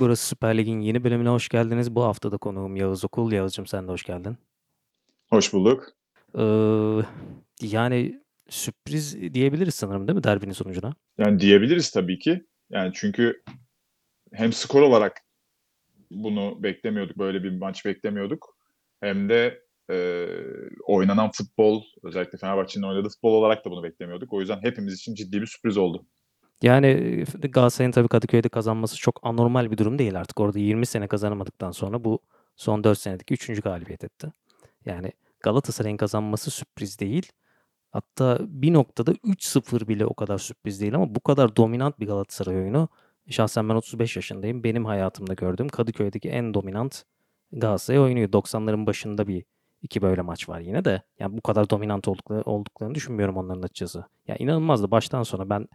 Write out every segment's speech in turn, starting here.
Burası Süper Lig'in yeni bölümüne hoş geldiniz. Bu hafta da konuğum Yağız Okul. Yağız'cığım sen de hoş geldin. Hoş bulduk. Ee, yani sürpriz diyebiliriz sanırım değil mi derbinin sonucuna? Yani diyebiliriz tabii ki. Yani çünkü hem skor olarak bunu beklemiyorduk, böyle bir maç beklemiyorduk. Hem de e, oynanan futbol, özellikle Fenerbahçe'nin oynadığı futbol olarak da bunu beklemiyorduk. O yüzden hepimiz için ciddi bir sürpriz oldu. Yani Galatasaray'ın tabii Kadıköy'de kazanması çok anormal bir durum değil artık. Orada 20 sene kazanamadıktan sonra bu son 4 senedeki 3. galibiyet etti. Yani Galatasaray'ın kazanması sürpriz değil. Hatta bir noktada 3-0 bile o kadar sürpriz değil ama bu kadar dominant bir Galatasaray oyunu şahsen ben 35 yaşındayım. Benim hayatımda gördüğüm Kadıköy'deki en dominant Galatasaray oynuyor. 90'ların başında bir iki böyle maç var yine de. Yani bu kadar dominant oldukları, olduklarını düşünmüyorum onların açıkçası. Ya yani inanılmazdı baştan sona ben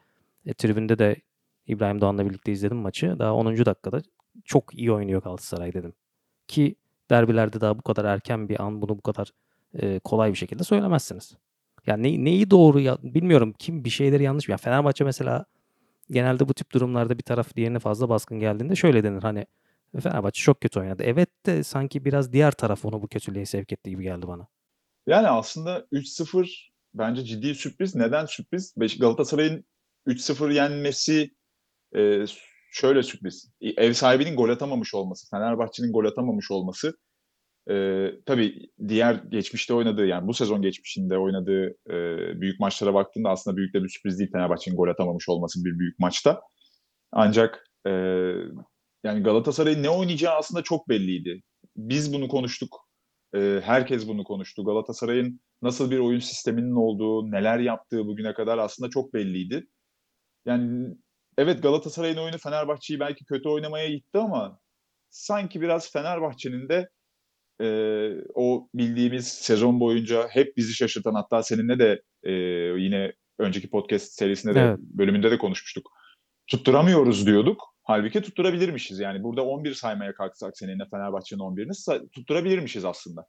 e, tribünde de İbrahim Doğan'la birlikte izledim maçı. Daha 10. dakikada çok iyi oynuyor Galatasaray dedim. Ki derbilerde daha bu kadar erken bir an bunu bu kadar e, kolay bir şekilde söylemezsiniz. Yani ne, neyi doğru ya, bilmiyorum kim bir şeyleri yanlış. Yani Fenerbahçe mesela genelde bu tip durumlarda bir taraf diğerine fazla baskın geldiğinde şöyle denir hani Fenerbahçe çok kötü oynadı. Evet de sanki biraz diğer taraf onu bu kötülüğe sevk etti gibi geldi bana. Yani aslında 3-0 bence ciddi sürpriz. Neden sürpriz? Galatasaray'ın 3-0 yenmesi e, şöyle sürpriz. Ev sahibinin gol atamamış olması, Fenerbahçe'nin gol atamamış olması e, tabii diğer geçmişte oynadığı yani bu sezon geçmişinde oynadığı e, büyük maçlara baktığında aslında büyük de bir sürpriz değil Fenerbahçe'nin gol atamamış olması bir büyük maçta. Ancak e, yani Galatasaray'ın ne oynayacağı aslında çok belliydi. Biz bunu konuştuk. E, herkes bunu konuştu. Galatasaray'ın nasıl bir oyun sisteminin olduğu, neler yaptığı bugüne kadar aslında çok belliydi. Yani evet Galatasaray'ın oyunu Fenerbahçe'yi belki kötü oynamaya gitti ama sanki biraz Fenerbahçe'nin de e, o bildiğimiz sezon boyunca hep bizi şaşırtan hatta seninle de e, yine önceki podcast serisinde de evet. bölümünde de konuşmuştuk. Tutturamıyoruz diyorduk. Halbuki tutturabilirmişiz. Yani burada 11 saymaya kalksak seninle Fenerbahçe'nin 11'ini tutturabilirmişiz aslında.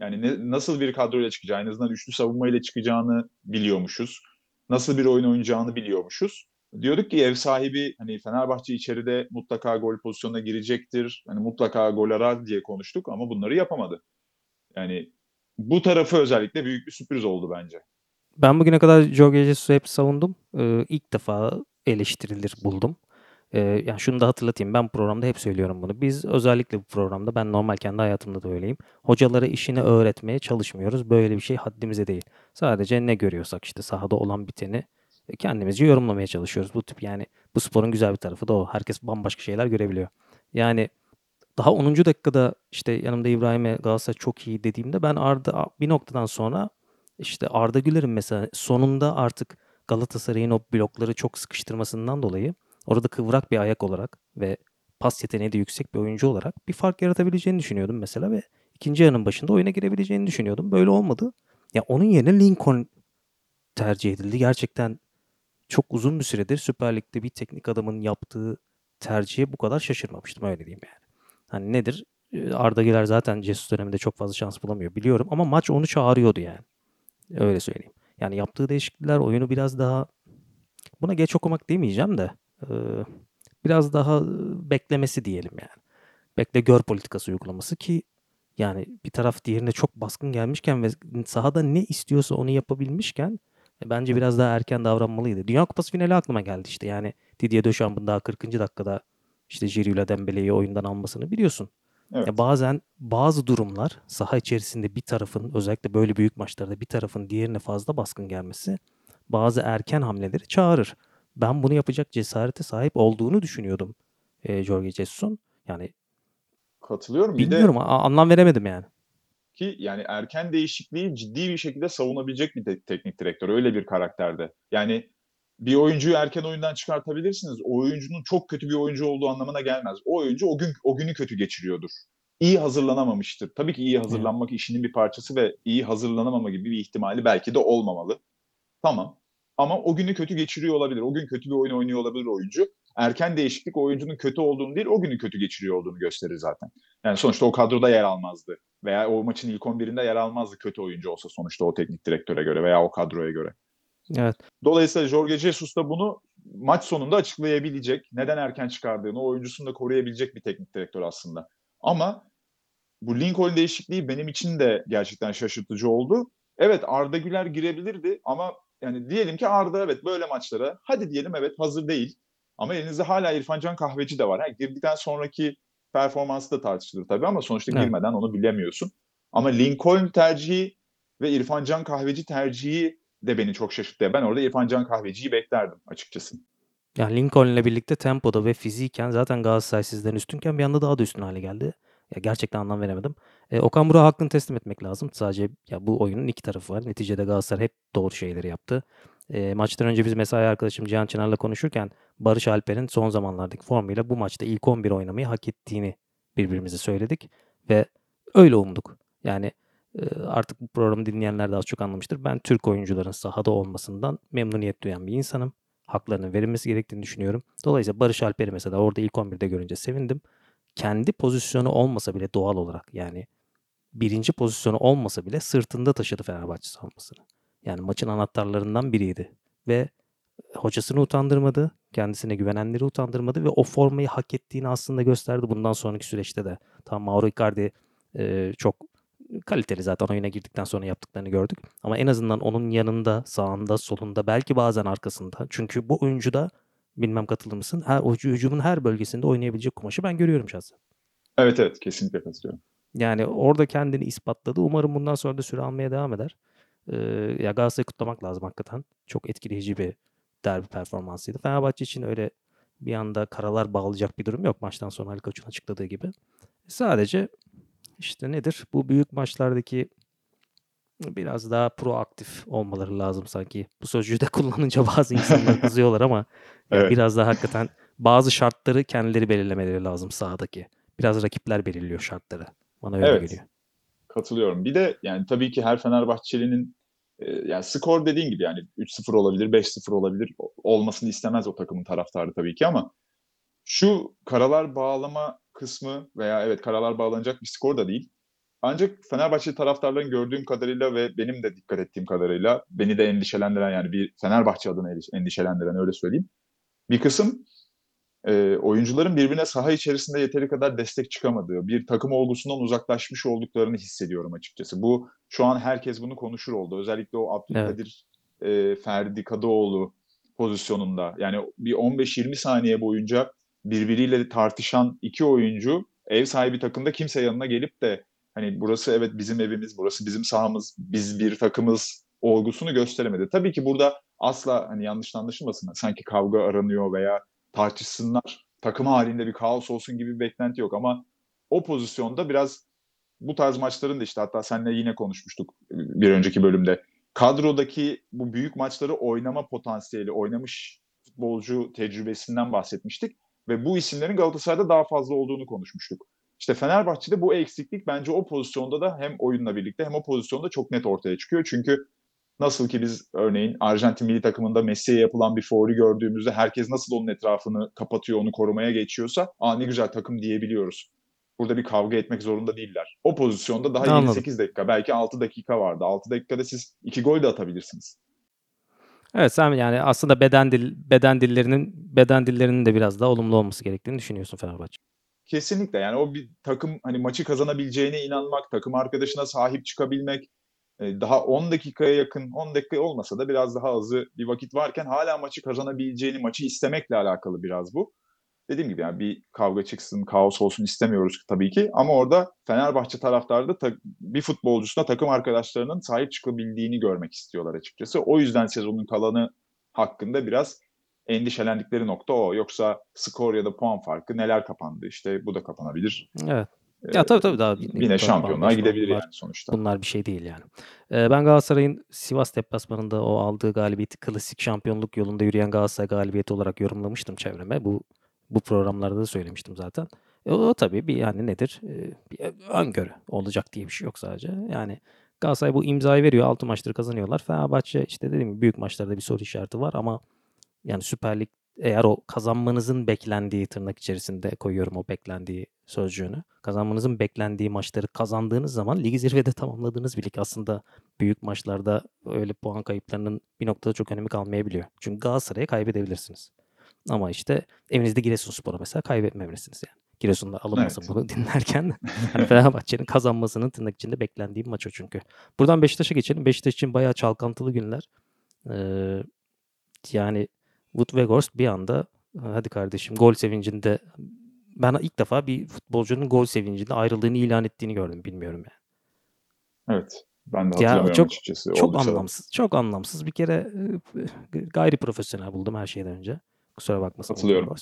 Yani ne, nasıl bir kadroyla çıkacağı, en azından üçlü savunmayla çıkacağını biliyormuşuz. Nasıl bir oyun oynayacağını biliyormuşuz diyorduk ki ev sahibi hani Fenerbahçe içeride mutlaka gol pozisyonuna girecektir. Hani mutlaka gol arar diye konuştuk ama bunları yapamadı. Yani bu tarafı özellikle büyük bir sürpriz oldu bence. Ben bugüne kadar Jorge Jesus'u hep savundum. Ee, ilk defa eleştirilir buldum. Ee, yani şunu da hatırlatayım. Ben programda hep söylüyorum bunu. Biz özellikle bu programda ben normal kendi hayatımda da öyleyim. Hocalara işini öğretmeye çalışmıyoruz. Böyle bir şey haddimize değil. Sadece ne görüyorsak işte sahada olan biteni kendimizce yorumlamaya çalışıyoruz. Bu tip yani bu sporun güzel bir tarafı da o. Herkes bambaşka şeyler görebiliyor. Yani daha 10. dakikada işte yanımda İbrahim'e Galatasaray çok iyi dediğimde ben Arda bir noktadan sonra işte Arda Güler'in mesela sonunda artık Galatasaray'ın o blokları çok sıkıştırmasından dolayı orada kıvrak bir ayak olarak ve pas yeteneği de yüksek bir oyuncu olarak bir fark yaratabileceğini düşünüyordum mesela ve ikinci yarının başında oyuna girebileceğini düşünüyordum. Böyle olmadı. Ya onun yerine Lincoln tercih edildi. Gerçekten çok uzun bir süredir Süper Lig'de bir teknik adamın yaptığı tercihe bu kadar şaşırmamıştım öyle diyeyim yani. Hani nedir? Arda Güler zaten Jesus döneminde çok fazla şans bulamıyor biliyorum ama maç onu çağırıyordu yani. Öyle söyleyeyim. Yani yaptığı değişiklikler oyunu biraz daha buna geç okumak demeyeceğim de biraz daha beklemesi diyelim yani. Bekle gör politikası uygulaması ki yani bir taraf diğerine çok baskın gelmişken ve sahada ne istiyorsa onu yapabilmişken e, bence biraz daha erken davranmalıydı. Dünya Kupası finali aklıma geldi işte. Yani Didier Dechamps'ın daha 40. dakikada işte Giroud'la Dembele'yi oyundan almasını biliyorsun. Evet. Ya bazen bazı durumlar saha içerisinde bir tarafın özellikle böyle büyük maçlarda bir tarafın diğerine fazla baskın gelmesi bazı erken hamleleri çağırır. Ben bunu yapacak cesarete sahip olduğunu düşünüyordum e, Jorge Jesus'un. Yani katılıyorum. Bilmiyorum bir de, anlam veremedim yani. Ki yani erken değişikliği ciddi bir şekilde savunabilecek bir te- teknik direktör. Öyle bir karakterde. Yani bir oyuncuyu erken oyundan çıkartabilirsiniz. O oyuncunun çok kötü bir oyuncu olduğu anlamına gelmez. O oyuncu o gün o günü kötü geçiriyordur. İyi hazırlanamamıştır. Tabii ki iyi hazırlanmak işinin bir parçası ve iyi hazırlanamama gibi bir ihtimali belki de olmamalı. Tamam. Ama o günü kötü geçiriyor olabilir. O gün kötü bir oyun oynuyor olabilir oyuncu erken değişiklik oyuncunun kötü olduğunu değil o günü kötü geçiriyor olduğunu gösterir zaten. Yani sonuçta o kadroda yer almazdı. Veya o maçın ilk 11'inde yer almazdı kötü oyuncu olsa sonuçta o teknik direktöre göre veya o kadroya göre. Evet. Dolayısıyla Jorge Jesus da bunu maç sonunda açıklayabilecek, neden erken çıkardığını, oyuncusunu da koruyabilecek bir teknik direktör aslında. Ama bu Lincoln değişikliği benim için de gerçekten şaşırtıcı oldu. Evet Arda Güler girebilirdi ama yani diyelim ki Arda evet böyle maçlara hadi diyelim evet hazır değil. Ama elinizde hala İrfan Can Kahveci de var. Ha, girdikten sonraki performansı da tartışılır tabii ama sonuçta evet. girmeden onu bilemiyorsun. Ama Lincoln tercihi ve İrfan Can Kahveci tercihi de beni çok şaşırttı. Ben orada İrfan Can Kahveci'yi beklerdim açıkçası. Yani Lincoln ile birlikte tempoda ve fiziken zaten Galatasaray sizden üstünken bir anda daha da üstün hale geldi. Ya gerçekten anlam veremedim. E, Okan Burak'a hakkını teslim etmek lazım. Sadece ya bu oyunun iki tarafı var. Neticede Galatasaray hep doğru şeyleri yaptı. E, maçtan önce biz mesai arkadaşım Cihan Çınar'la konuşurken Barış Alper'in son zamanlardaki formuyla bu maçta ilk 11 oynamayı hak ettiğini birbirimize söyledik. Ve öyle umduk. Yani e, artık bu programı dinleyenler de az çok anlamıştır. Ben Türk oyuncuların sahada olmasından memnuniyet duyan bir insanım. Haklarının verilmesi gerektiğini düşünüyorum. Dolayısıyla Barış Alper'i mesela orada ilk 11'de görünce sevindim. Kendi pozisyonu olmasa bile doğal olarak yani birinci pozisyonu olmasa bile sırtında taşıdı Fenerbahçe savunmasını. Yani maçın anahtarlarından biriydi. Ve hocasını utandırmadı, kendisine güvenenleri utandırmadı ve o formayı hak ettiğini aslında gösterdi bundan sonraki süreçte de. Tam Mauro Icardi e, çok kaliteli zaten oyuna girdikten sonra yaptıklarını gördük. Ama en azından onun yanında, sağında, solunda, belki bazen arkasında. Çünkü bu oyuncu da bilmem katılır mısın? Her hücumun her bölgesinde oynayabilecek kumaşı ben görüyorum şahsen. Evet evet kesinlikle katılıyorum. Yani orada kendini ispatladı. Umarım bundan sonra da süre almaya devam eder. Ee, ya Galatasaray'ı kutlamak lazım hakikaten. Çok etkileyici bir derbi performansıydı. Fenerbahçe için öyle bir anda karalar bağlayacak bir durum yok. Maçtan sonra Ali Koç'un açıkladığı gibi. Sadece işte nedir? Bu büyük maçlardaki biraz daha proaktif olmaları lazım sanki. Bu sözcüğü de kullanınca bazı insanlar kızıyorlar ama evet. biraz daha hakikaten bazı şartları kendileri belirlemeleri lazım sahadaki. Biraz rakipler belirliyor şartları. Bana öyle evet. geliyor. Katılıyorum. Bir de yani tabii ki her Fenerbahçeli'nin e, yani skor dediğin gibi yani 3-0 olabilir, 5-0 olabilir. Olmasını istemez o takımın taraftarı tabii ki ama şu karalar bağlama kısmı veya evet karalar bağlanacak bir skor da değil. Ancak Fenerbahçe taraftarların gördüğüm kadarıyla ve benim de dikkat ettiğim kadarıyla beni de endişelendiren yani bir Fenerbahçe adına endişelendiren öyle söyleyeyim. Bir kısım e, oyuncuların birbirine saha içerisinde yeteri kadar destek çıkamadığı, bir takım olgusundan uzaklaşmış olduklarını hissediyorum açıkçası. Bu şu an herkes bunu konuşur oldu. Özellikle o Abdülkadir evet. e, Ferdi Kadıoğlu pozisyonunda. Yani bir 15-20 saniye boyunca birbiriyle tartışan iki oyuncu ev sahibi takımda kimse yanına gelip de hani burası evet bizim evimiz, burası bizim sahamız, biz bir takımız olgusunu gösteremedi. Tabii ki burada asla hani yanlış anlaşılmasın sanki kavga aranıyor veya tartışsınlar, takım halinde bir kaos olsun gibi bir beklenti yok ama o pozisyonda biraz bu tarz maçların da işte hatta seninle yine konuşmuştuk bir önceki bölümde. Kadrodaki bu büyük maçları oynama potansiyeli, oynamış futbolcu tecrübesinden bahsetmiştik. Ve bu isimlerin Galatasaray'da daha fazla olduğunu konuşmuştuk. İşte Fenerbahçe'de bu eksiklik bence o pozisyonda da hem oyunla birlikte hem o pozisyonda çok net ortaya çıkıyor. Çünkü nasıl ki biz örneğin Arjantin milli takımında Messi'ye yapılan bir foru gördüğümüzde herkes nasıl onun etrafını kapatıyor, onu korumaya geçiyorsa aa ne güzel takım diyebiliyoruz. Burada bir kavga etmek zorunda değiller. O pozisyonda daha Anladım. 7-8 dakika belki 6 dakika vardı. 6 dakikada siz 2 gol de atabilirsiniz. Evet sen yani aslında beden dil beden dillerinin beden dillerinin de biraz daha olumlu olması gerektiğini düşünüyorsun Fenerbahçe. Kesinlikle yani o bir takım hani maçı kazanabileceğine inanmak, takım arkadaşına sahip çıkabilmek, daha 10 dakikaya yakın 10 dakika olmasa da biraz daha azı bir vakit varken hala maçı kazanabileceğini, maçı istemekle alakalı biraz bu dediğim gibi yani bir kavga çıksın, kaos olsun istemiyoruz tabii ki. Ama orada Fenerbahçe taraftarı da bir futbolcusuna takım arkadaşlarının sahip çıkabildiğini görmek istiyorlar açıkçası. O yüzden sezonun kalanı hakkında biraz endişelendikleri nokta o. Yoksa skor ya da puan farkı neler kapandı işte bu da kapanabilir. Evet. Ya tabii tabii daha yine şampiyonluğa gidebilir bunlar, yani sonuçta. Bunlar bir şey değil yani. Ee, ben Galatasaray'ın Sivas deplasmanında o aldığı galibiyeti klasik şampiyonluk yolunda yürüyen Galatasaray galibiyeti olarak yorumlamıştım çevreme. Bu bu programlarda da söylemiştim zaten. E, o, tabii bir yani nedir? E, bir öngörü olacak diye bir şey yok sadece. Yani Galatasaray bu imzayı veriyor. 6 maçları kazanıyorlar. Fenerbahçe işte dediğim gibi büyük maçlarda bir soru işareti var ama yani Süper Lig eğer o kazanmanızın beklendiği tırnak içerisinde koyuyorum o beklendiği sözcüğünü. Kazanmanızın beklendiği maçları kazandığınız zaman ligi zirvede tamamladığınız bir lig aslında büyük maçlarda öyle puan kayıplarının bir noktada çok önemi kalmayabiliyor. Çünkü Galatasaray'a kaybedebilirsiniz. Ama işte evinizde Giresunspor'a mesela kaybetmemelisiniz yani. Giresun'da alınmasın Evet. bunu dinlerken. hani Fenerbahçe'nin kazanmasının tırnak içinde beklendiği bir maç o çünkü. Buradan Beşiktaş'a geçelim. Beşiktaş için bayağı çalkantılı günler. Ee, yani Wood Weghorst bir anda hadi kardeşim gol sevincinde ben ilk defa bir futbolcunun gol sevincinde ayrıldığını ilan ettiğini gördüm. Bilmiyorum yani. Evet. Ben de Ya hatırlamıyorum çok- açıkçası. Çok Oldukça- anlamsız. Çok anlamsız. Bir kere e, gayri profesyonel buldum her şeyden önce. Kusura bakmasın. Hatırlıyorum.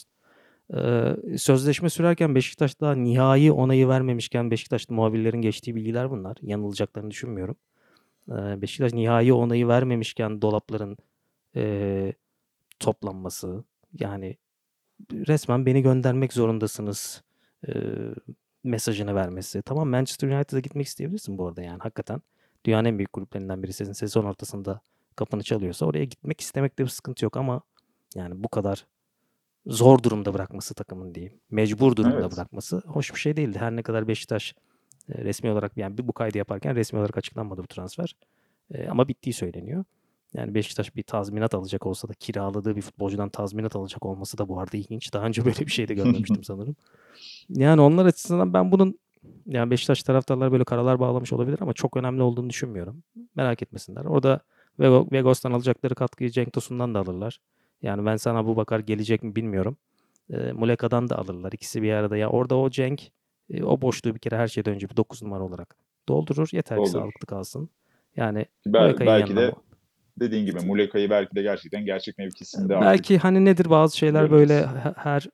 Ee, sözleşme sürerken Beşiktaş daha nihai onayı vermemişken Beşiktaş'ta muhabirlerin geçtiği bilgiler bunlar. Yanılacaklarını düşünmüyorum. Ee, Beşiktaş nihai onayı vermemişken dolapların e, toplanması yani resmen beni göndermek zorundasınız e, mesajını vermesi. Tamam Manchester United'a gitmek isteyebilirsin bu arada yani hakikaten. Dünyanın en büyük kulüplerinden birisi sizin sezon ortasında kapını çalıyorsa oraya gitmek istemekte bir sıkıntı yok ama yani bu kadar zor durumda bırakması takımın diyeyim. Mecbur durumda Evet. bırakması hoş bir şey değildi. Her ne kadar Beşiktaş resmi olarak yani bu kaydı yaparken resmi olarak açıklanmadı bu transfer. E, ama bittiği söyleniyor. Yani Beşiktaş bir tazminat alacak olsa da kiraladığı bir futbolcudan tazminat alacak olması da bu arada ilginç. Daha önce böyle bir şey de görmemiştim sanırım. Yani onlar açısından ben bunun yani Beşiktaş taraftarları böyle karalar bağlamış olabilir ama çok önemli olduğunu düşünmüyorum. Merak etmesinler. Orada Vegos'tan alacakları katkıyı Cenk Tosun'dan da alırlar. Yani ben sana bu bakar gelecek mi bilmiyorum. E, Muleka'dan da alırlar. İkisi bir arada. Ya orada o Cenk e, o boşluğu bir kere her şeyden önce bir 9 numara olarak doldurur. Yeter ki sağlıklı kalsın. Yani Bel- belki de yanına- dediğin gibi Muleka'yı belki de gerçekten gerçek mevkisinde artık Belki hani nedir bazı şeyler böyle her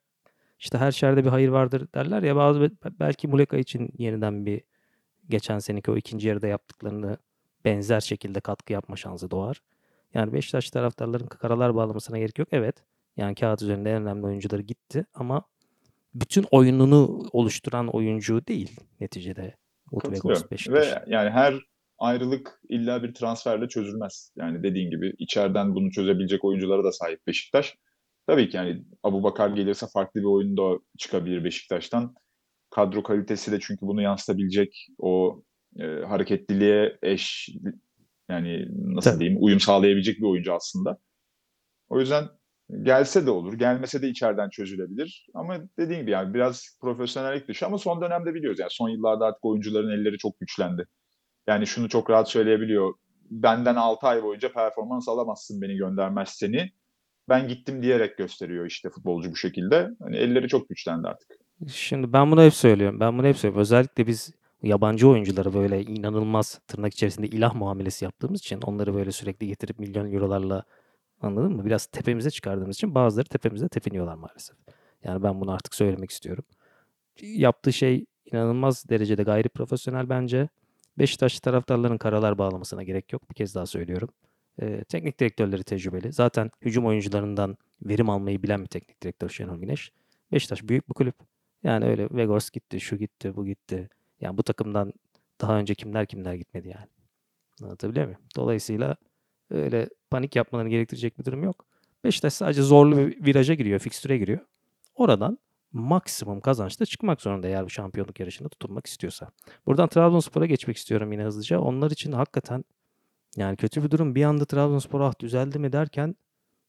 işte her şerde bir hayır vardır derler ya bazı be- belki Muleka için yeniden bir geçen seneki o ikinci yarıda yaptıklarını benzer şekilde katkı yapma şansı doğar. Yani Beşiktaş taraftarların karalar bağlamasına gerek yok. Evet. Yani kağıt üzerinde en önemli oyuncuları gitti ama bütün oyununu oluşturan oyuncu değil neticede. Ve yani her ayrılık illa bir transferle çözülmez. Yani dediğin gibi içeriden bunu çözebilecek oyunculara da sahip Beşiktaş. Tabii ki yani Abu Bakar gelirse farklı bir oyun da çıkabilir Beşiktaş'tan. Kadro kalitesi de çünkü bunu yansıtabilecek o e, hareketliliğe eş yani nasıl Tabii. diyeyim uyum sağlayabilecek bir oyuncu aslında. O yüzden gelse de olur, gelmese de içeriden çözülebilir. Ama dediğim gibi yani biraz profesyonellik dışı ama son dönemde biliyoruz yani son yıllarda artık oyuncuların elleri çok güçlendi. Yani şunu çok rahat söyleyebiliyor. Benden 6 ay boyunca performans alamazsın beni göndermezseni. Ben gittim diyerek gösteriyor işte futbolcu bu şekilde. Hani elleri çok güçlendi artık. Şimdi ben bunu hep söylüyorum. Ben bunu hep söylüyorum. Özellikle biz yabancı oyuncuları böyle inanılmaz tırnak içerisinde ilah muamelesi yaptığımız için onları böyle sürekli getirip milyon eurolarla anladın mı? Biraz tepemize çıkardığımız için bazıları tepemize tepiniyorlar maalesef. Yani ben bunu artık söylemek istiyorum. Yaptığı şey inanılmaz derecede gayri profesyonel bence. Beşiktaş taraftarların karalar bağlamasına gerek yok. Bir kez daha söylüyorum. Ee, teknik direktörleri tecrübeli. Zaten hücum oyuncularından verim almayı bilen bir teknik direktör Şenol Güneş. Beşiktaş büyük bir kulüp. Yani öyle Vegors gitti, şu gitti, bu gitti. Yani bu takımdan daha önce kimler kimler gitmedi yani. Anlatabiliyor muyum? Dolayısıyla öyle panik yapmalarını gerektirecek bir durum yok. Beşiktaş sadece zorlu bir viraja giriyor, fikstüre giriyor. Oradan maksimum kazançla çıkmak zorunda eğer bu şampiyonluk yarışında tutunmak istiyorsa. Buradan Trabzonspor'a geçmek istiyorum yine hızlıca. Onlar için hakikaten yani kötü bir durum. Bir anda Trabzonspor ah düzeldi mi derken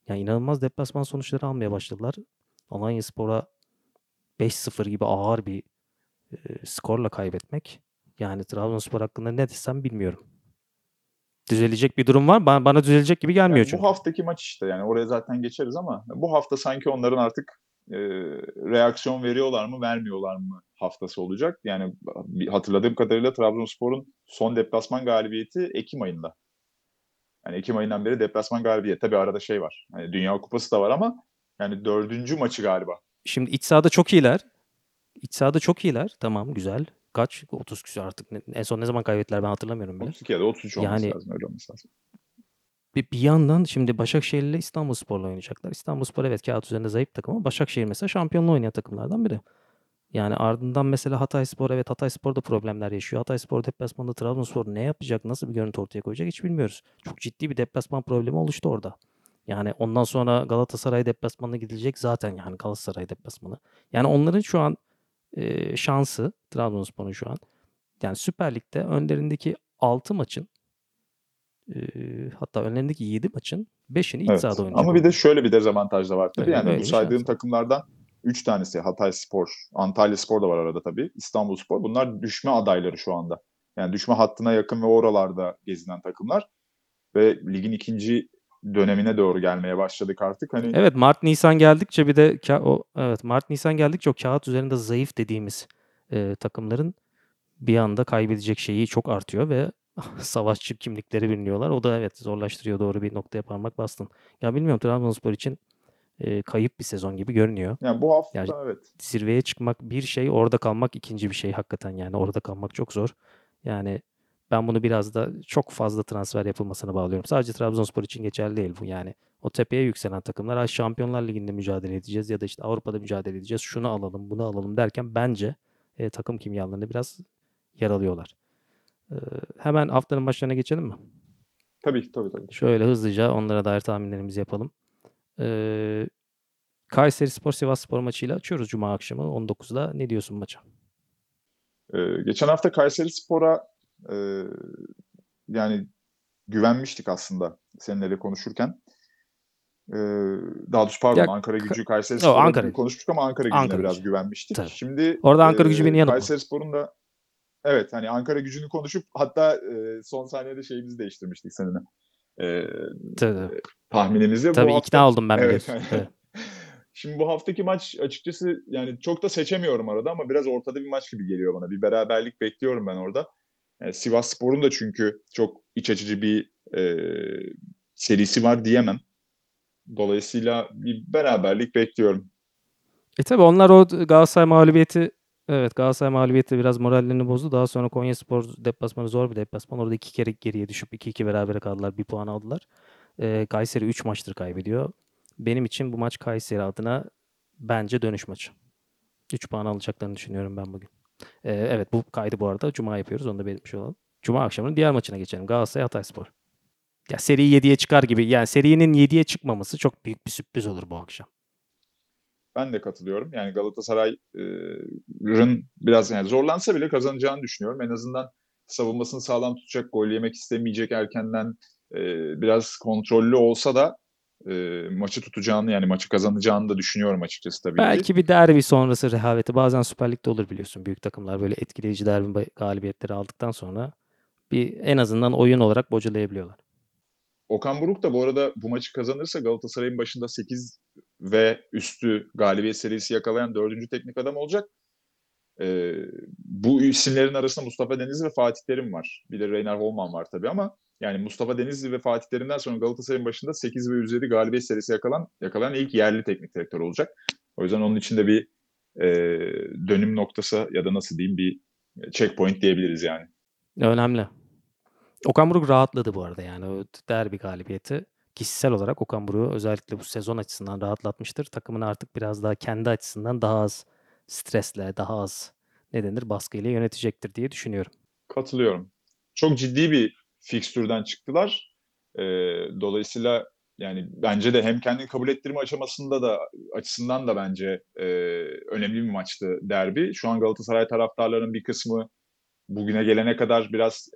yani inanılmaz deplasman sonuçları almaya başladılar. Alanya Spor'a 5-0 gibi ağır bir e, skorla kaybetmek. Yani Trabzonspor hakkında ne desem bilmiyorum. Düzelecek bir durum var. Bana, bana düzelecek gibi gelmiyor Yani çünkü. bu haftaki maç işte yani oraya zaten geçeriz ama bu hafta sanki onların artık e, reaksiyon veriyorlar mı vermiyorlar mı haftası olacak. Yani hatırladığım kadarıyla Trabzonspor'un son deplasman galibiyeti Ekim ayında. Yani Ekim ayından beri deplasman galibiyeti. Tabii arada şey var. Hani Dünya Kupası da var ama yani dördüncü maçı galiba. Şimdi iç sahada çok iyiler. İç sahada çok iyiler. Tamam güzel. Kaç? 30 küsur artık. En son ne zaman kaybettiler ben hatırlamıyorum bile. 32 ya da 33 olması Yani- lazım. Öyle olması lazım. Bir, bir yandan şimdi Başakşehir ile İstanbulspor'la oynayacaklar. İstanbulspor evet kağıt üzerinde zayıf takım ama Başakşehir mesela şampiyonluğu oynayan takımlardan biri. Yani ardından mesela Hatayspor evet Hatayspor da problemler yaşıyor. Hatayspor deplasmanında Trabzonspor ne yapacak, nasıl bir görüntü ortaya koyacak hiç bilmiyoruz. Çok ciddi bir deplasman problemi oluştu orada. Yani ondan sonra Galatasaray deplasmanına gidilecek zaten yani Galatasaray deplasmanı. Yani onların şu an e, şansı Trabzonspor'un şu an yani Süper Lig'de önlerindeki 6 maçın Eee, hatta önlerindeki 7 maçın 5'ini iç Evet. sahada oynayacak Ama bir de şöyle bir dezavantaj da var tabii. Öyle, Yani bu bir saydığım şans takımlardan 3 tanesi Hatayspor, Antalyaspor da var arada tabii. İstanbulspor. Bunlar düşme adayları şu anda. Yani düşme hattına yakın ve oralarda gezinen takımlar. Ve ligin ikinci dönemine doğru gelmeye başladık artık. Hani Evet Mart Nisan geldikçe bir de ka- o evet Mart Nisan geldikçe o kağıt üzerinde zayıf dediğimiz e, takımların bir anda kaybedecek şeyi çok artıyor ve savaşçı kimlikleri biliniyorlar. O da evet zorlaştırıyor doğru bir noktaya parmak bastın. Ya bilmiyorum Trabzonspor için e, kayıp bir sezon gibi görünüyor. yani bu hafta Yani- evet. Zirveye çıkmak bir şey, orada kalmak ikinci bir şey hakikaten yani orada kalmak çok zor. Yani ben bunu biraz da çok fazla transfer yapılmasına bağlıyorum. Sadece Trabzonspor için geçerli değil bu yani. O tepeye yükselen takımlar "Ay, Şampiyonlar Ligi'nde mücadele edeceğiz ya da işte Avrupa'da mücadele edeceğiz. Şunu alalım, bunu alalım derken bence e, takım kimyalarını biraz yaralıyorlar. Ee, hemen haftanın maçlarına geçelim mi? Tabii tabii tabii. Şöyle hızlıca onlara dair tahminlerimizi yapalım. Ee, Kayseri Spor Sivas Spor maçıyla açıyoruz Cuma akşamı 19'da. Ne diyorsun maça? Ee, geçen hafta Kayseri Spor'a e, yani güvenmiştik aslında seninle konuşurken. Ee, daha doğrusu pardon Ya, Ankara gücü Kayseri Yo, Spor'a Ankara. konuşmuştuk ama Ankara gücüne Ankara biraz güvenmiştik. Tabii. Şimdi Orada Ankara gücü beni yanıltma. Kayseri Spor'un da evet hani Ankara gücünü konuşup hatta e, son saniyede şeyimizi değiştirmiştik seninle. Ee, Tabii, tahminimizi. Bu tabii hafta- ikna oldum ben Evet. biliyorsun. Evet. Şimdi bu haftaki maç açıkçası yani çok da seçemiyorum arada ama biraz ortada bir maç gibi geliyor bana. Bir beraberlik bekliyorum ben orada. Yani Sivas Spor'un da çünkü çok iç açıcı bir e, serisi var diyemem. Dolayısıyla bir beraberlik bekliyorum. E tabi onlar o Galatasaray mağlubiyeti evet Galatasaray mağlubiyeti biraz morallerini bozdu. Daha sonra Konyaspor deplasmanı zor bir deplasman. Orada iki kere geriye düşüp 2-2 berabere kaldılar. Bir puan aldılar. Ee, Kayseri 3 maçtır kaybediyor. Benim için bu maç Kayseri adına bence dönüş maçı. 3 puan alacaklarını düşünüyorum ben bugün. Ee, evet bu kaydı bu arada. Cuma yapıyoruz. Onu da belirtmiş olalım. Cuma akşamının diğer maçına geçelim. Galatasaray Hatayspor. Ya seri 7'ye çıkar gibi. Yani serinin 7'ye çıkmaması çok büyük bir sürpriz olur bu akşam. Ben de katılıyorum. Yani Galatasaray'ın biraz yani zorlansa bile kazanacağını düşünüyorum. En azından savunmasını sağlam tutacak, gol yemek istemeyecek erkenden e, biraz kontrollü olsa da e, maçı tutacağını yani maçı kazanacağını da düşünüyorum açıkçası tabii ki. Belki bir derbi sonrası rehaveti bazen Süper Lig'de olur biliyorsun. Büyük takımlar böyle etkileyici derbi galibiyetleri aldıktan sonra bir en azından oyun olarak bocalayabiliyorlar. Okan Buruk da bu arada bu maçı kazanırsa Galatasaray'ın başında 8 ve üstü galibiyet serisi yakalayan dördüncü teknik adam olacak. Ee, bu isimlerin arasında Mustafa Denizli ve Fatih Terim var. Bir de Reiner Holman var tabii ama yani Mustafa Denizli ve Fatih Terim'den sonra Galatasaray'ın başında 8 ve üzeri galibiyet serisi yakalan, yakalayan ilk yerli teknik direktör olacak. O yüzden onun için de bir e, dönüm noktası ya da nasıl diyeyim bir checkpoint diyebiliriz yani. Önemli. Okan Buruk rahatladı bu arada yani o derbi galibiyeti kişisel olarak Okan Buruk'u özellikle bu sezon açısından rahatlatmıştır. Takımını artık biraz daha kendi açısından daha az stresle, daha az ne denir baskıyla yönetecektir diye düşünüyorum. Katılıyorum. Çok ciddi bir fikstürden çıktılar. Ee, dolayısıyla yani bence de hem kendini kabul ettirme aşamasında da açısından da bence e, önemli bir maçtı derbi. Şu an Galatasaray taraftarlarının bir kısmı bugüne gelene kadar biraz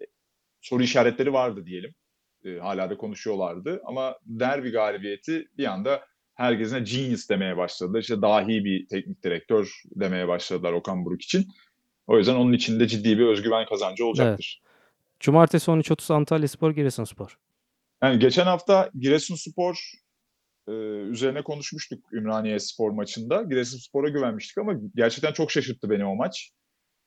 soru işaretleri vardı diyelim. E, hala da konuşuyorlardı ama derbi galibiyeti bir anda herkesine genius demeye başladılar. İşte dahi bir teknik direktör demeye başladılar Okan Buruk için. O yüzden onun için de ciddi bir özgüven kazancı olacaktır. Cumartesi 13.30 Antalya Spor, Giresunspor. Yani geçen hafta Giresunspor e, üzerine konuşmuştuk Ümraniye Spor maçında. Giresunspor'a güvenmiştik ama gerçekten çok şaşırttı beni o maç.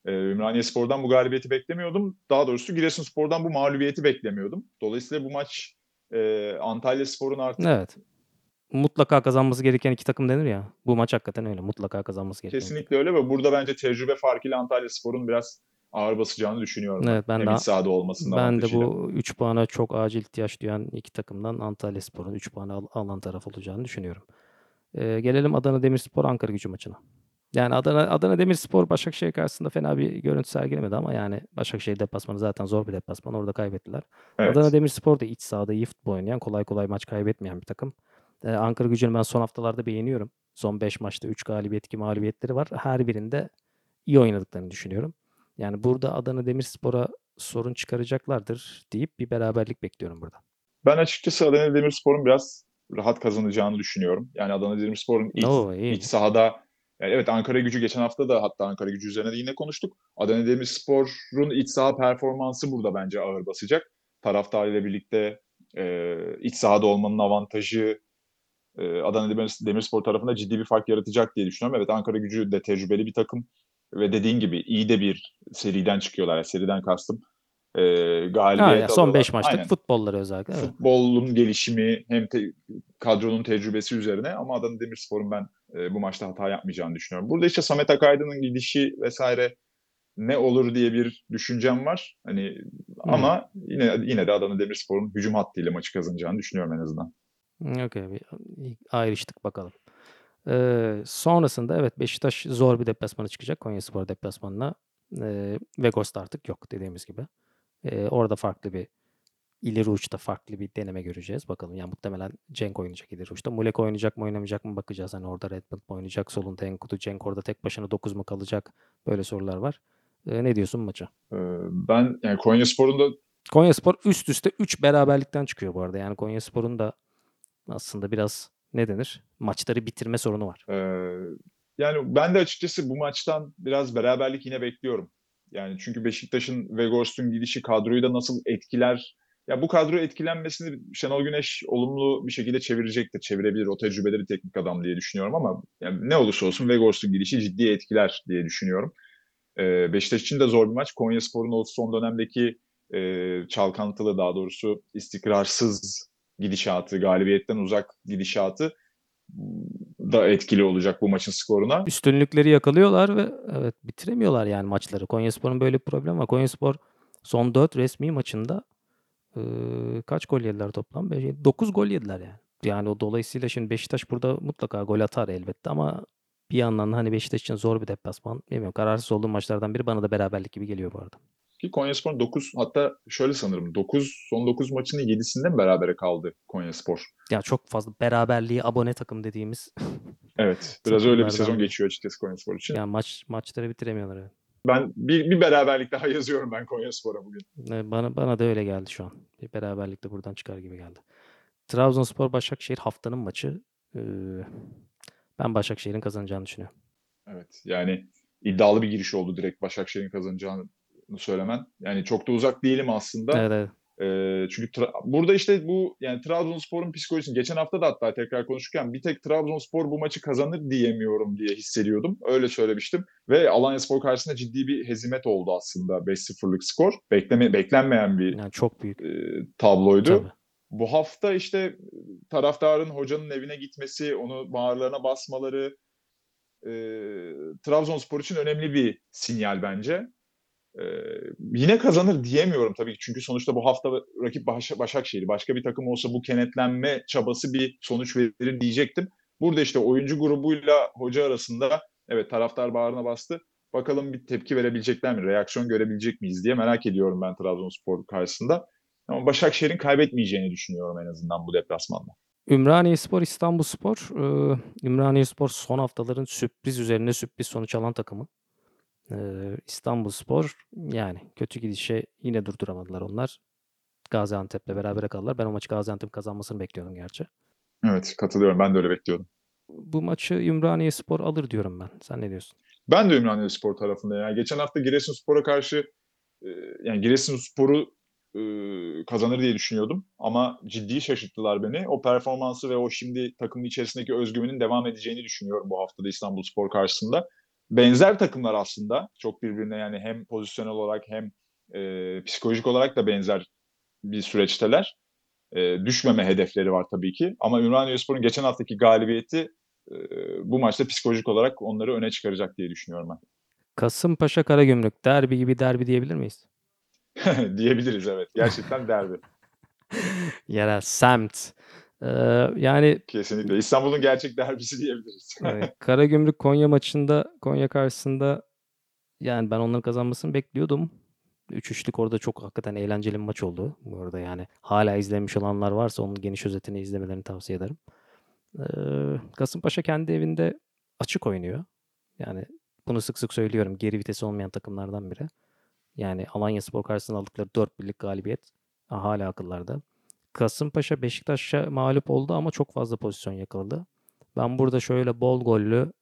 E, Ümraniye Spor'dan bu galibiyeti beklemiyordum. Daha doğrusu Giresunspor'dan bu mağlubiyeti beklemiyordum. Dolayısıyla bu maç e, Antalya Spor'un artık Evet. Mutlaka kazanması gereken iki takım denir ya. Bu maç hakikaten öyle. Mutlaka kazanması gereken. kesinlikle öyle ve burada bence tecrübe farkıyla Antalya Spor'un biraz ağır basacağını düşünüyorum. Evet, ben Hem de- sahada olmasından Ben de bu 3 puana çok acil ihtiyaç duyan iki takımdan Antalya Spor'un 3 puanı al- alan taraf olacağını düşünüyorum. Ee, gelelim Adana Demirspor Ankara Gücü maçına. Yani Adana Adana Demirspor Başakşehir karşısında fena bir görüntü sergilemedi ama yani Başakşehir deplasmanı zaten zor bir deplasman. Orada kaybettiler. Evet. Adana Demirspor da iç sahada iyi futbol oynayan, kolay kolay maç kaybetmeyen bir takım. Ee, Ankara Gücü'nü ben son haftalarda beğeniyorum. Son 5 maçta 3 galibiyet, 2 mağlubiyetleri var. Her birinde iyi oynadıklarını düşünüyorum. Yani burada Adana Demirspor'a sorun çıkaracaklardır deyip bir beraberlik bekliyorum burada. Ben açıkçası Adana Demirspor'un biraz rahat kazanacağını düşünüyorum. Yani Adana Demirspor'un iç, iyi. iç sahada yani evet Ankara gücü geçen hafta da hatta Ankara gücü üzerine de yine konuştuk. Adana Demirspor'un iç saha performansı burada bence ağır basacak. Taraftarıyla birlikte e, iç sahada olmanın avantajı e, Adana Demir, Demirspor tarafında ciddi bir fark yaratacak diye düşünüyorum. Evet Ankara gücü de tecrübeli bir takım ve dediğin gibi iyi de bir seriden çıkıyorlar. Yani seriden kastım e, galibiyet ya son alıyorlar. 5 maçlık Aynen. futbolları özellikle. Evet. Futbolun gelişimi hem te- kadronun tecrübesi üzerine ama Adana Demirspor'un ben e, bu maçta hata yapmayacağını düşünüyorum. Burada işte Samet Akaydın'ın gidişi vesaire ne olur diye bir düşüncem var. Hani ama yine yine de Adana Demirspor'un hücum hattıyla maçı kazanacağını düşünüyorum en azından. Okey. bir- Ayrıştık bakalım. Ee, sonrasında evet Beşiktaş zor bir deplasmana çıkacak. Konyaspor deplasmanına. Ee, Vegors'ta artık yok dediğimiz gibi. Ee, orada farklı bir ileri uçta farklı bir deneme göreceğiz. Bakalım yani muhtemelen Cenk oynayacak ileri uçta. Mulek oynayacak mı oynamayacak mı bakacağız. Hani orada Redmond mu oynayacak solunda Enkudu. Cenk orada tek başına 9 mu kalacak? Böyle sorular var. Ee, ne diyorsun maça? Ee, ben yani Konyaspor'un da Konyaspor üst üste 3 beraberlikten çıkıyor bu arada. Yani Konyaspor'un da aslında biraz ne denir? Maçları bitirme sorunu var. Ee, yani ben de açıkçası bu maçtan biraz beraberlik yine bekliyorum. Yani çünkü Beşiktaş'ın Vegors'un gidişi kadroyu da nasıl etkiler? Ya bu kadro etkilenmesini Şenol Güneş olumlu bir şekilde çevirecektir. Çevirebilir. O tecrübeli teknik adam diye düşünüyorum ama yani ne olursa olsun Vegors'un gidişi ciddi etkiler diye düşünüyorum. Ee, Beşiktaş için de zor bir maç. Konyaspor'un o son dönemdeki e, çalkantılı daha doğrusu istikrarsız gidişatı, galibiyetten uzak gidişatı da etkili olacak bu maçın skoruna. Üstünlükleri yakalıyorlar ve evet bitiremiyorlar yani maçları. Konyaspor'un böyle bir problemi var. Konyaspor son 4 resmi maçında e, kaç gol yediler toplam? 9 gol yediler yani. Yani o dolayısıyla şimdi Beşiktaş burada mutlaka gol atar elbette ama bir yandan da hani Beşiktaş için zor bir deplasman. Bilmiyorum kararsız olduğum maçlardan biri bana da beraberlik gibi geliyor bu arada. Ki Konyaspor 9 hatta şöyle sanırım 9 son 9 maçının 7'sinde mi berabere kaldı Konyaspor? Yani çok fazla beraberliği abone takım dediğimiz Evet. Biraz öyle bir sezon geçiyor açıkçası Konyaspor için. yani maç maçları bitiremiyorlar. evet. Ben bir, bir beraberlik daha yazıyorum ben Konyaspor'a bugün. E, Bana bana da öyle geldi şu an. Bir beraberlik de buradan çıkar gibi geldi. Trabzonspor Başakşehir haftanın maçı. Ee, ben Başakşehir'in kazanacağını düşünüyorum. Evet. Yani iddialı bir giriş oldu direkt Başakşehir'in kazanacağını söylemen. Yani çok da uzak değilim aslında. Evet, evet. Ee, çünkü tra- burada işte bu yani Trabzonspor'un psikolojisini geçen hafta da hatta tekrar konuşurken bir tek Trabzonspor bu maçı kazanır diyemiyorum diye hissediyordum. Öyle söylemiştim. Ve Alanyaspor karşısında ciddi bir hezimet oldu aslında 5-0'lık skor. Bekleme, beklenmeyen bir Yani çok büyük. e, tabloydu. Tabii. Bu hafta işte taraftarın hocanın evine gitmesi, onu bağırlarına basmaları e, Trabzonspor için önemli bir sinyal bence. E, yine kazanır diyemiyorum tabii ki çünkü sonuçta bu hafta rakip Baş- Başakşehir. Başka bir takım olsa bu kenetlenme çabası bir sonuç verir diyecektim. Burada işte oyuncu grubuyla hoca arasında evet taraftar bağrına bastı. Bakalım bir tepki verebilecekler mi, reaksiyon görebilecek miyiz diye merak ediyorum ben Trabzonspor karşısında. Ama Başakşehir'in kaybetmeyeceğini düşünüyorum en azından bu deplasmanda. Ümraniyespor İstanbulspor. Ee, Ümraniyespor son haftaların sürpriz üzerine sürpriz sonuç alan takımı. Ee, İstanbulspor yani kötü gidişe yine durduramadılar onlar. Gaziantep'le beraber kaldılar. Ben o maçı Gaziantep kazanmasını bekliyordum gerçi. Evet katılıyorum. Ben de öyle bekliyordum. Bu maçı Ümraniyespor alır diyorum ben. Sen ne diyorsun? Ben de Ümraniye tarafında. Yani geçen hafta Giresunspor'a karşı e, yani Giresunspor'u e, kazanır diye düşünüyordum. Ama ciddi şaşırttılar beni. O performansı ve o şimdi takımın içerisindeki özgüvenin devam edeceğini düşünüyorum bu haftada İstanbulspor karşısında. Benzer takımlar aslında. Çok birbirine yani hem pozisyonel olarak hem e, psikolojik olarak da benzer bir süreçteler. E, düşmeme hedefleri var tabii ki. Ama Ümraniyespor'un geçen haftaki galibiyeti e, bu maçta psikolojik olarak onları öne çıkaracak diye düşünüyorum ben. Kasımpaşa Karagümrük derbi gibi derbi diyebilir miyiz? Diyebiliriz evet. Gerçekten derbi. Yerel semt. Ee, yani Kesinlikle. İstanbul'un gerçek derbisi diyebiliriz. Evet, Karagümrük Konya maçında Konya karşısında yani ben onların kazanmasını bekliyordum. 3-3'lük orada çok hakikaten eğlenceli bir maç oldu. Bu arada yani hala izlemiş olanlar varsa onun geniş özetini izlemelerini tavsiye ederim. Ee, Kasımpaşa kendi evinde açık oynuyor. Yani bunu sık sık söylüyorum. Geri vitesi olmayan takımlardan biri. Yani Alanya Spor karşısında aldıkları 4 birlik galibiyet hala akıllarda. Kasımpaşa Beşiktaş'a mağlup oldu ama çok fazla pozisyon yakaladı. Ben burada şöyle bol gollü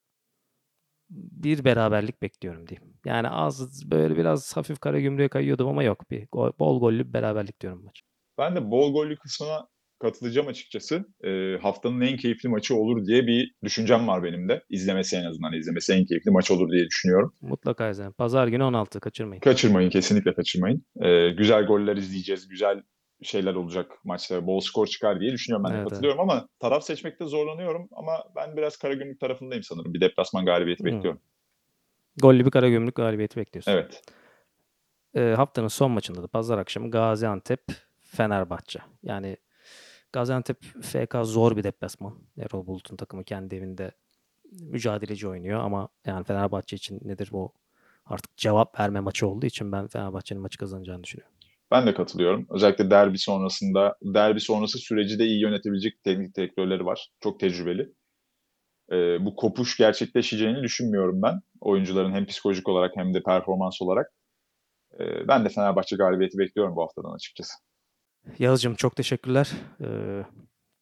bir beraberlik bekliyorum diyeyim. Yani az böyle biraz hafif kara gümrüğe kayıyordum ama yok bir gol, bol gollü bir beraberlik diyorum maç. Ben de bol gollü kısmına katılacağım açıkçası. E, haftanın en keyifli maçı olur diye bir düşüncem var benim de. İzlemesi en azından izlemesi en keyifli maç olur diye düşünüyorum. Mutlaka izleyin. Pazar günü 16 kaçırmayın. Kaçırmayın kesinlikle kaçırmayın. E, güzel goller izleyeceğiz. Güzel şeyler olacak maçta. Bol skor çıkar diye düşünüyorum ben de Evet, katılıyorum ama taraf seçmekte zorlanıyorum ama ben biraz Karagümrük tarafındayım sanırım. Bir deplasman galibiyeti Hı. bekliyorum. Gollü bir kara gümrük galibiyeti bekliyorsun. Evet. Ee, haftanın son maçında da pazar akşamı Gaziantep Fenerbahçe. Yani Gaziantep FK zor bir deplasman. Erol Bulut'un takımı kendi evinde mücadeleci oynuyor ama yani Fenerbahçe için nedir bu artık cevap verme maçı olduğu için ben Fenerbahçe'nin maçı kazanacağını düşünüyorum. Ben de katılıyorum. Özellikle derbi sonrasında, derbi sonrası süreci de iyi yönetebilecek teknik direktörleri var. Çok tecrübeli. Ee, bu kopuş gerçekleşeceğini düşünmüyorum ben. Oyuncuların hem psikolojik olarak hem de performans olarak. Ee, ben de Fenerbahçe galibiyeti bekliyorum bu haftadan açıkçası. Yağız'cığım çok teşekkürler. Ee,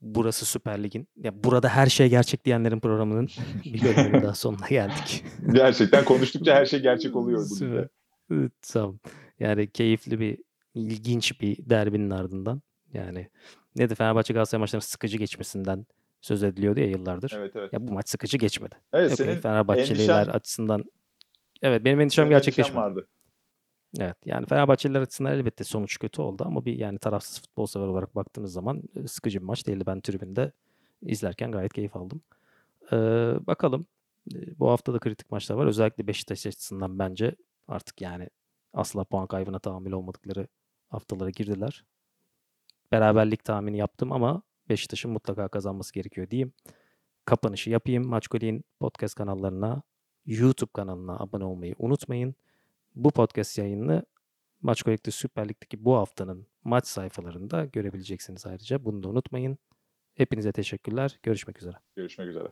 burası Süper Lig'in. Ya burada her şey gerçek diyenlerin programının bir bölümünün daha sonuna geldik. Gerçekten konuştukça her şey gerçek oluyor Süper. Evet, Tamam. Yani keyifli bir, ilginç bir derbinin ardından. Yani ne de Fenerbahçe Galatasaray maçlarının sıkıcı geçmesinden söz ediliyordu ya yıllardır. Evet evet. Ya bu maç sıkıcı geçmedi. Evet Okey, senin Fenerbahçeliler endişen- açısından evet benim endişem gerçekleşmedi. vardı. Evet yani Fenerbahçeliler açısından elbette sonuç kötü oldu ama bir yani tarafsız futbol sever olarak baktığınız zaman e, sıkıcı bir maç değildi. Ben tribünde izlerken gayet keyif aldım. Ee, bakalım bu hafta da kritik maçlar var. Özellikle Beşiktaş açısından bence artık yani asla puan kaybına tahammül olmadıkları haftalara girdiler. Beraberlik tahmini yaptım ama Beşiktaş'ın mutlaka kazanması gerekiyor diyeyim. Kapanışı yapayım. Maçkolik'in podcast kanallarına, YouTube kanalına abone olmayı unutmayın. Bu podcast yayınını Maçkolik'te Süper Lig'deki bu haftanın maç sayfalarında görebileceksiniz ayrıca. Bunu da unutmayın. Hepinize teşekkürler. Görüşmek üzere. Görüşmek üzere.